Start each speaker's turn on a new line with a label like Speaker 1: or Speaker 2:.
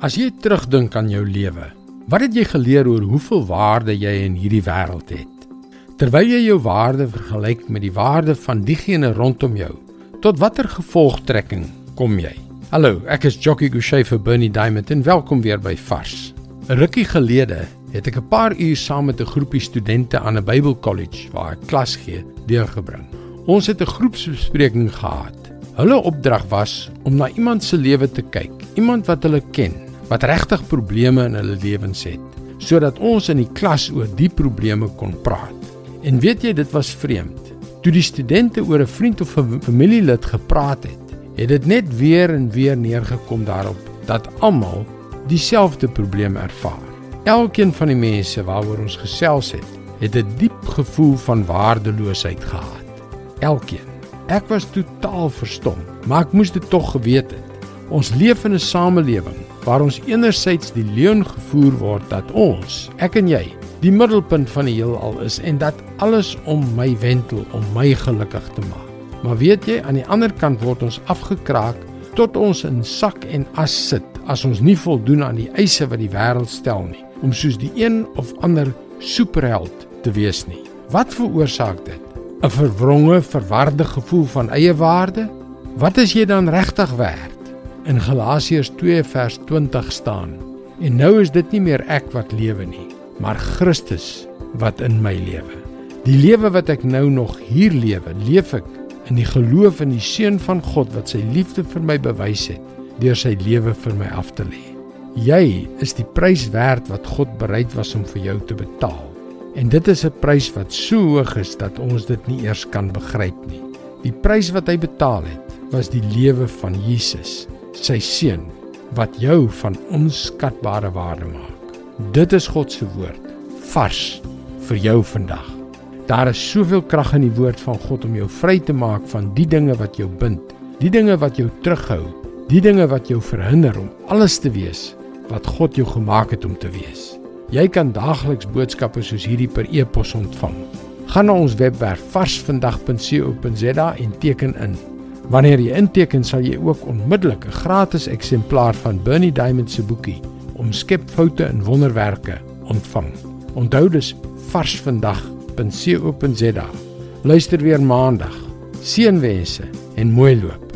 Speaker 1: As jy terugdink aan jou lewe, wat het jy geleer oor hoeveel waarde jy in hierdie wêreld het? Terwyl jy jou waarde vergelyk met die waarde van diegene rondom jou, tot watter gevolgtrekking kom jy? Hallo, ek is Jockey Gouchee vir Bernie Diamond en welkom weer by Vars. 'n Rukkie gelede het ek 'n paar uur saam met 'n groepie studente aan 'n Bybelkollege waar ek klas gee, deurgebring. Ons het 'n groepsbespreking gehad. Hulle opdrag was om na iemand se lewe te kyk, iemand wat hulle ken wat regtig probleme in hulle lewens het, sodat ons in die klas oor die probleme kon praat. En weet jy, dit was vreemd. Toe die studente oor 'n vriend of 'n familielid gepraat het, het dit net weer en weer neergekom daarop dat almal dieselfde probleem ervaar. Elkeen van die mense waaroor ons gesels het, het 'n diep gevoel van waardeloosheid gehad. Elkeen. Ek was totaal verstom, maar ek moes dit tog geweet het. Ons leef in 'n samelewing waar ons enerzijds die leuen gevoer word dat ons, ek en jy, die middelpunt van die heelal is en dat alles om my wentel om my gelukkig te maak. Maar weet jy, aan die ander kant word ons afgekraak tot ons in sak en as sit as ons nie voldoen aan die eise wat die wêreld stel nie, om soos die een of ander superheld te wees nie. Wat veroorsaak dit? 'n Verwronge, verwarde gevoel van eie waarde? Wat is jy dan regtig werd? In Galasiërs 2 vers 20 staan: En nou is dit nie meer ek wat lewe nie, maar Christus wat in my lewe. Die lewe wat ek nou nog hier lewe, leef ek in die geloof in die seun van God wat sy liefde vir my bewys het deur sy lewe vir my af te lê. Jy is die prys werd wat God bereid was om vir jou te betaal. En dit is 'n prys wat so hoog is dat ons dit nie eers kan begryp nie. Die prys wat hy betaal het, was die lewe van Jesus sy seun wat jou van onskatbare waarde maak. Dit is God se woord vars vir jou vandag. Daar is soveel krag in die woord van God om jou vry te maak van die dinge wat jou bind, die dinge wat jou terughou, die dinge wat jou verhinder om alles te wees wat God jou gemaak het om te wees. Jy kan daagliks boodskappe soos hierdie per e-pos ontvang. Gaan na ons webwerf varsvandag.co.za en teken in Wanneer jy inteken, sal jy ook onmiddellik 'n gratis eksemplaar van Bernie Diamond se boekie Omskep foute in wonderwerke ontvang. Onthou dus varsvandag.co.za. Luister weer maandag. Seënwense en mooi loop.